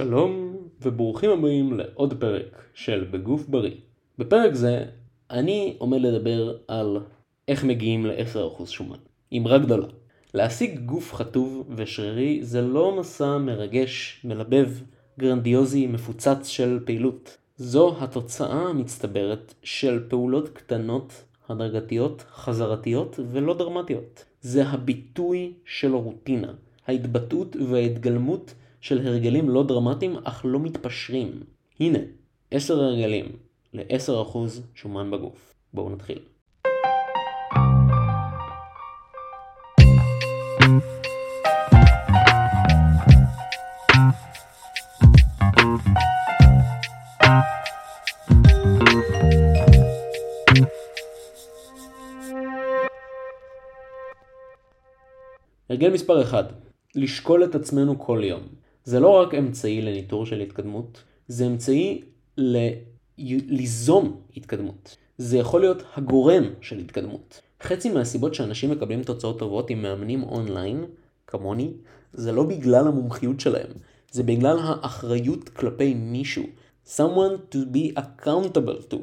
שלום וברוכים הבאים לעוד פרק של בגוף בריא. בפרק זה אני עומד לדבר על איך מגיעים ל-10% שומן. אמרה גדולה. להשיג גוף חטוב ושרירי זה לא מסע מרגש, מלבב, גרנדיוזי, מפוצץ של פעילות. זו התוצאה המצטברת של פעולות קטנות, הדרגתיות, חזרתיות ולא דרמטיות. זה הביטוי של רוטינה, ההתבטאות וההתגלמות של הרגלים לא דרמטיים אך לא מתפשרים. הנה, 10 הרגלים ל-10% שומן בגוף. בואו נתחיל. הרגל מספר 1 לשקול את עצמנו כל יום. זה לא רק אמצעי לניטור של התקדמות, זה אמצעי ל... ליזום התקדמות. זה יכול להיות הגורם של התקדמות. חצי מהסיבות שאנשים מקבלים תוצאות טובות עם מאמנים אונליין, כמוני, זה לא בגלל המומחיות שלהם, זה בגלל האחריות כלפי מישהו. someone to be accountable to.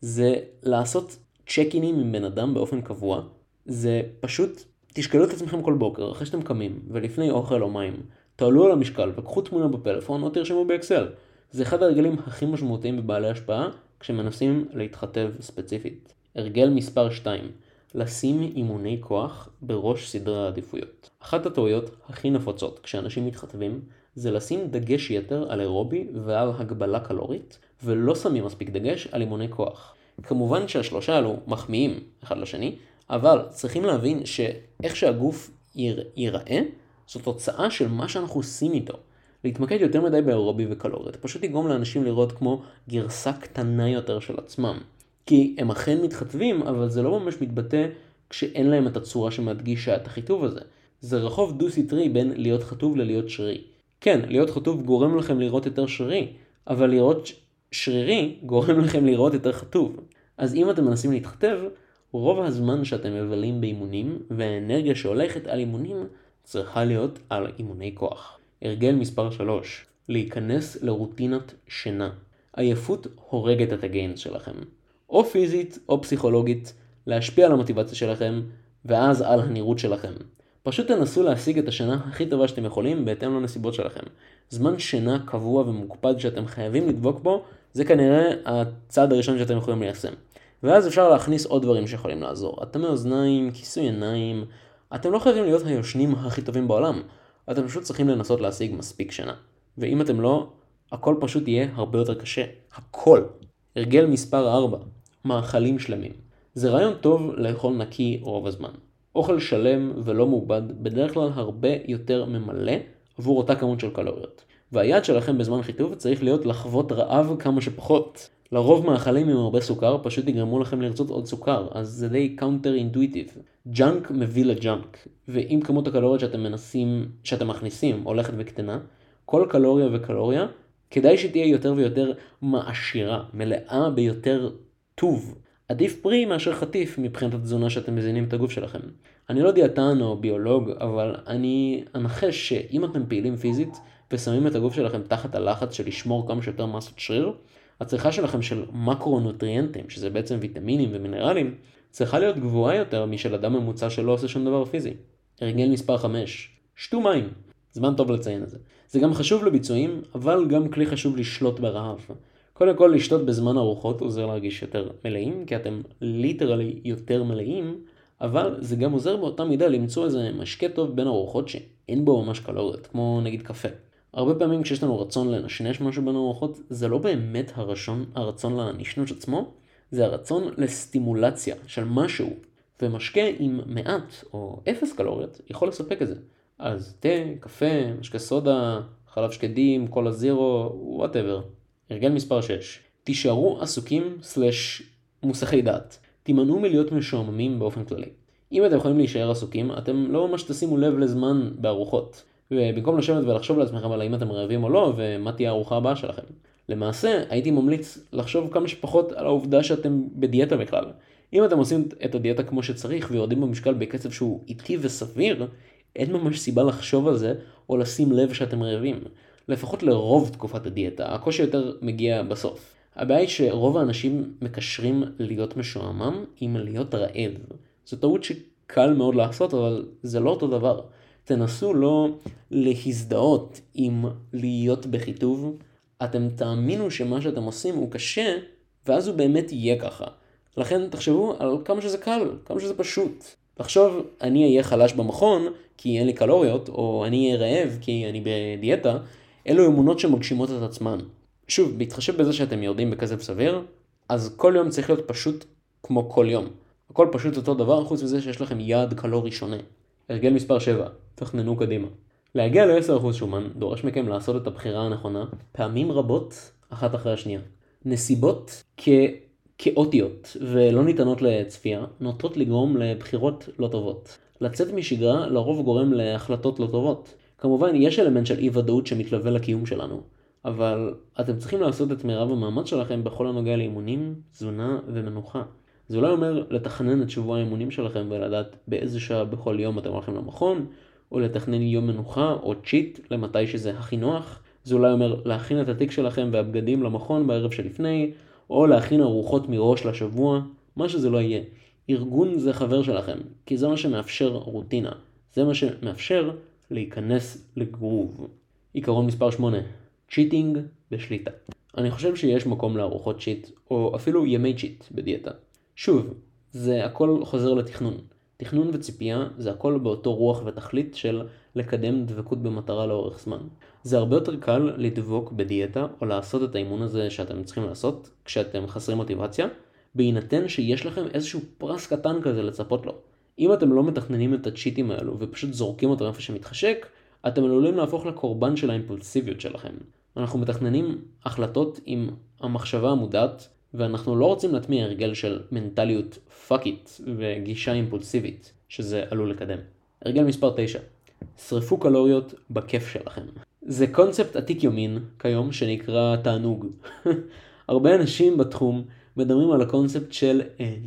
זה לעשות צ'ק אינים עם בן אדם באופן קבוע. זה פשוט, תשקלו את עצמכם כל בוקר אחרי שאתם קמים ולפני אוכל או מים. תעלו על המשקל וקחו תמונה בפלאפון או תרשמו באקסל. זה אחד הרגלים הכי משמעותיים בבעלי השפעה כשמנסים להתחתב ספציפית. הרגל מספר 2 לשים אימוני כוח בראש סדרי העדיפויות. אחת הטעויות הכי נפוצות כשאנשים מתחתבים זה לשים דגש יתר על אירובי ועל הגבלה קלורית ולא שמים מספיק דגש על אימוני כוח. כמובן שהשלושה האלו מחמיאים אחד לשני, אבל צריכים להבין שאיך שהגוף ייראה זו תוצאה של מה שאנחנו עושים איתו. להתמקד יותר מדי באירובי וקלוריות פשוט יגרום לאנשים לראות כמו גרסה קטנה יותר של עצמם. כי הם אכן מתחתבים, אבל זה לא ממש מתבטא כשאין להם את הצורה שמדגישה את החיטוב הזה. זה רחוב דו-סטרי בין להיות חטוב ללהיות שרירי. כן, להיות חטוב גורם לכם לראות יותר שרירי, אבל לראות שרירי גורם לכם לראות יותר חטוב. אז אם אתם מנסים להתחתב, רוב הזמן שאתם מבלים באימונים, והאנרגיה שהולכת על אימונים, צריכה להיות על אימוני כוח. הרגל מספר 3 להיכנס לרוטינת שינה. עייפות הורגת את הגיינס שלכם. או פיזית או פסיכולוגית, להשפיע על המוטיבציה שלכם, ואז על הנראות שלכם. פשוט תנסו להשיג את השינה הכי טובה שאתם יכולים בהתאם לנסיבות שלכם. זמן שינה קבוע ומוקפד שאתם חייבים לדבוק בו, זה כנראה הצעד הראשון שאתם יכולים ליישם. ואז אפשר להכניס עוד דברים שיכולים לעזור. אטמי אוזניים, כיסוי עיניים, אתם לא חייבים להיות היושנים הכי טובים בעולם, אתם פשוט צריכים לנסות להשיג מספיק שינה. ואם אתם לא, הכל פשוט יהיה הרבה יותר קשה. הכל. הרגל מספר 4 מאכלים שלמים. זה רעיון טוב לאכול נקי רוב הזמן. אוכל שלם ולא מעובד בדרך כלל הרבה יותר ממלא עבור אותה כמות של קלוריות. והיעד שלכם בזמן חיטוב צריך להיות לחוות רעב כמה שפחות. לרוב מאכלים עם הרבה סוכר פשוט יגרמו לכם לרצות עוד סוכר, אז זה די counter intuitive. junk מביא ל junk, ואם כמות הקלוריות שאתם מנסים, שאתם מכניסים הולכת וקטנה, כל קלוריה וקלוריה, כדאי שתהיה יותר ויותר מעשירה, מלאה ביותר טוב. עדיף פרי מאשר חטיף מבחינת התזונה שאתם מזינים את הגוף שלכם. אני לא דיאטן או ביולוג, אבל אני אנחש שאם אתם פעילים פיזית ושמים את הגוף שלכם תחת הלחץ של לשמור כמה שיותר מסות שריר, הצריכה שלכם של מקרונוטריאנטים, שזה בעצם ויטמינים ומינרלים, צריכה להיות גבוהה יותר משל אדם ממוצע שלא עושה שום דבר פיזי. הרגל מספר 5, שתו מים. זמן טוב לציין את זה. זה גם חשוב לביצועים, אבל גם כלי חשוב לשלוט ברעב. קודם כל לשתות בזמן ארוחות עוזר להרגיש יותר מלאים, כי אתם ליטרלי יותר מלאים, אבל זה גם עוזר באותה מידה למצוא איזה משקה טוב בין ארוחות שאין בו ממש קלוריות, כמו נגיד קפה. הרבה פעמים כשיש לנו רצון לנשנש משהו בין ארוחות, זה לא באמת הרשון, הרצון לנשנוש עצמו, זה הרצון לסטימולציה של משהו. ומשקה עם מעט או אפס קלוריות יכול לספק את זה. אז תה, קפה, משקה סודה, חלב שקדים, קולה זירו, whatever. הרגל מספר 6 תישארו עסוקים slash מוסחי דעת. תימנעו מלהיות משועממים באופן כללי. אם אתם יכולים להישאר עסוקים, אתם לא ממש תשימו לב לזמן בין ארוחות. ובמקום לשבת ולחשוב לעצמכם על האם אתם רעבים או לא, ומה תהיה הארוחה הבאה שלכם. למעשה, הייתי ממליץ לחשוב כמה שפחות על העובדה שאתם בדיאטה בכלל. אם אתם עושים את הדיאטה כמו שצריך ויורדים במשקל בקצב שהוא איטי וסביר, אין ממש סיבה לחשוב על זה או לשים לב שאתם רעבים. לפחות לרוב תקופת הדיאטה, הקושי יותר מגיע בסוף. הבעיה היא שרוב האנשים מקשרים להיות משועמם עם להיות רעב. זו טעות שקל מאוד לעשות, אבל זה לא אותו דבר. תנסו לא להזדהות עם להיות בחיטוב, אתם תאמינו שמה שאתם עושים הוא קשה, ואז הוא באמת יהיה ככה. לכן תחשבו על כמה שזה קל, כמה שזה פשוט. לחשוב, אני אהיה חלש במכון כי אין לי קלוריות, או אני אהיה רעב כי אני בדיאטה, אלו אמונות שמגשימות את עצמן. שוב, בהתחשב בזה שאתם יורדים בכסף סביר, אז כל יום צריך להיות פשוט כמו כל יום. הכל פשוט אותו דבר, חוץ מזה שיש לכם יעד קלורי שונה. הרגל מספר 7, תכננו קדימה. להגיע ל-10% שומן דורש מכם לעשות את הבחירה הנכונה פעמים רבות אחת אחרי השנייה. נסיבות כ... כאוטיות ולא ניתנות לצפייה נוטות לגרום לבחירות לא טובות. לצאת משגרה לרוב גורם להחלטות לא טובות. כמובן יש אלמנט של אי ודאות שמתלווה לקיום שלנו, אבל אתם צריכים לעשות את מירב המאמץ שלכם בכל הנוגע לאימונים, תזונה ומנוחה. זה אולי אומר לתכנן את שבוע האימונים שלכם ולדעת באיזה שעה בכל יום אתם הולכים למכון, או לתכנן יום מנוחה או cheat למתי שזה הכי נוח. זה אולי אומר להכין את התיק שלכם והבגדים למכון בערב שלפני, או להכין ארוחות מראש לשבוע, מה שזה לא יהיה. ארגון זה חבר שלכם, כי זה מה שמאפשר רוטינה. זה מה שמאפשר להיכנס לגרוב. עיקרון מספר 8 cheating בשליטה. אני חושב שיש מקום לארוחות cheat, או אפילו ימי cheat בדיאטה. שוב, זה הכל חוזר לתכנון. תכנון וציפייה זה הכל באותו רוח ותכלית של לקדם דבקות במטרה לאורך זמן. זה הרבה יותר קל לדבוק בדיאטה או לעשות את האימון הזה שאתם צריכים לעשות כשאתם חסרי מוטיבציה, בהינתן שיש לכם איזשהו פרס קטן כזה לצפות לו. אם אתם לא מתכננים את הצ'יטים האלו ופשוט זורקים אותם איפה שמתחשק, אתם עלולים להפוך לקורבן של האימפולסיביות שלכם. אנחנו מתכננים החלטות עם המחשבה המודעת ואנחנו לא רוצים להטמיע הרגל של מנטליות fuck it וגישה אימפולסיבית, שזה עלול לקדם. הרגל מספר 9 שרפו קלוריות בכיף שלכם. זה קונספט עתיק יומין כיום שנקרא תענוג. הרבה אנשים בתחום מדברים על הקונספט של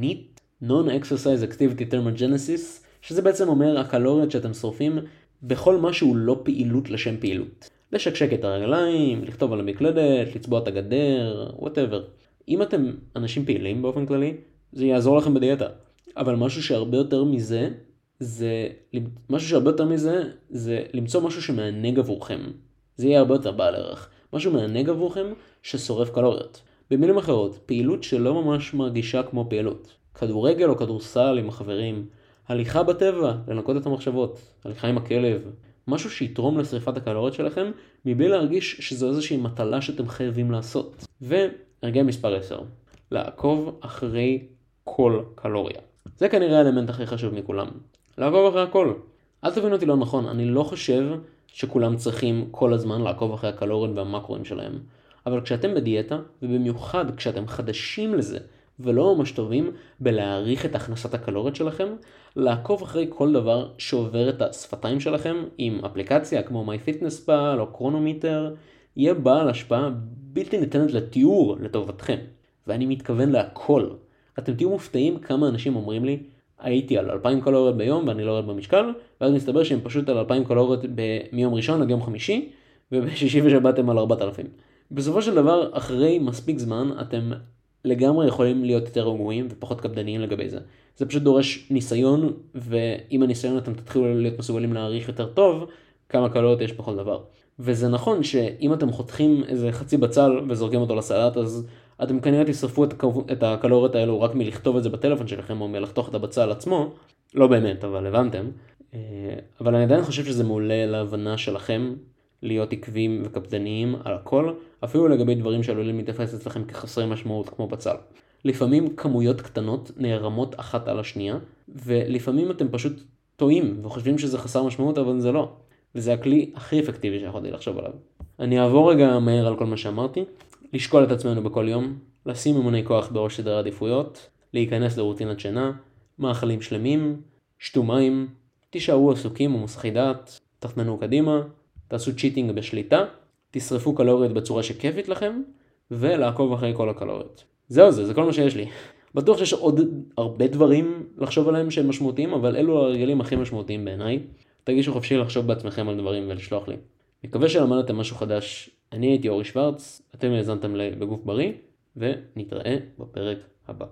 NEAT, Non-Exercise Activity Thermogenesis, שזה בעצם אומר הקלוריות שאתם שורפים בכל מה שהוא לא פעילות לשם פעילות. לשקשק את הרגליים, לכתוב על המקלדת, לצבוע את הגדר, whatever. אם אתם אנשים פעילים באופן כללי, זה יעזור לכם בדיאטה. אבל משהו שהרבה יותר מזה, זה, משהו שהרבה יותר מזה, זה למצוא משהו שמענג עבורכם. זה יהיה הרבה יותר בעל ערך. משהו מענג עבורכם ששורף קלוריות. במילים אחרות, פעילות שלא ממש מרגישה כמו פעילות. כדורגל או כדורסל עם החברים, הליכה בטבע, לנקות את המחשבות, הליכה עם הכלב, משהו שיתרום לשריפת הקלוריות שלכם, מבלי להרגיש שזו איזושהי מטלה שאתם חייבים לעשות. הרגל מספר 10, לעקוב אחרי כל קלוריה. זה כנראה האלמנט הכי חשוב מכולם. לעקוב אחרי הכל. אל תבינו אותי לא נכון, אני לא חושב שכולם צריכים כל הזמן לעקוב אחרי הקלוריות והמקרואים שלהם. אבל כשאתם בדיאטה, ובמיוחד כשאתם חדשים לזה, ולא ממש טובים בלהעריך את הכנסת הקלוריות שלכם, לעקוב אחרי כל דבר שעובר את השפתיים שלכם עם אפליקציה כמו MyFitnessPal או קרונומיטר, יהיה בעל השפעה בלתי ניתנת לתיאור לטובתכם. ואני מתכוון להכל. אתם תהיו מופתעים כמה אנשים אומרים לי, הייתי על 2,000 קלוריות ביום ואני לא יורד במשקל, ואז מסתבר שהם פשוט על 2,000 קלוריות מיום ראשון עד יום חמישי, ובשישי ושבת הם על 4,000. בסופו של דבר, אחרי מספיק זמן, אתם לגמרי יכולים להיות יותר רגועים ופחות קפדניים לגבי זה. זה פשוט דורש ניסיון, ועם הניסיון אתם תתחילו להיות מסוגלים להעריך יותר טוב כמה קלוריות יש בכל דבר. וזה נכון שאם אתם חותכים איזה חצי בצל וזורקים אותו לסלט, אז אתם כנראה תשרפו את, את הקלוריות האלו רק מלכתוב את זה בטלפון שלכם או מלחתוך את הבצל עצמו. לא באמת, אבל הבנתם. אה, אבל אני עדיין חושב שזה מעולה להבנה שלכם להיות עקביים וקפדניים על הכל, אפילו לגבי דברים שעלולים להתייחס אצלכם כחסרי משמעות כמו בצל. לפעמים כמויות קטנות נערמות אחת על השנייה, ולפעמים אתם פשוט טועים וחושבים שזה חסר משמעות אבל זה לא. וזה הכלי הכי אפקטיבי שיכולתי לחשוב עליו. אני אעבור רגע מהר על כל מה שאמרתי, לשקול את עצמנו בכל יום, לשים אימוני כוח בראש סדר העדיפויות, להיכנס לרוטינת שינה, מאכלים שלמים, שתו מים, תישארו עסוקים ומוסחי דעת, תכננו קדימה, תעשו צ'יטינג בשליטה, תשרפו קלוריות בצורה שכיפית לכם, ולעקוב אחרי כל הקלוריות. זהו זה, זה כל מה שיש לי. בטוח שיש עוד הרבה דברים לחשוב עליהם שהם משמעותיים, אבל אלו הרגלים הכי משמעותיים בעיניי. תרגישו חופשי לחשוב בעצמכם על דברים ולשלוח לי. מקווה שלמדתם משהו חדש. אני הייתי אורי שוורץ, אתם האזנתם בגוף בריא, ונתראה בפרק הבא.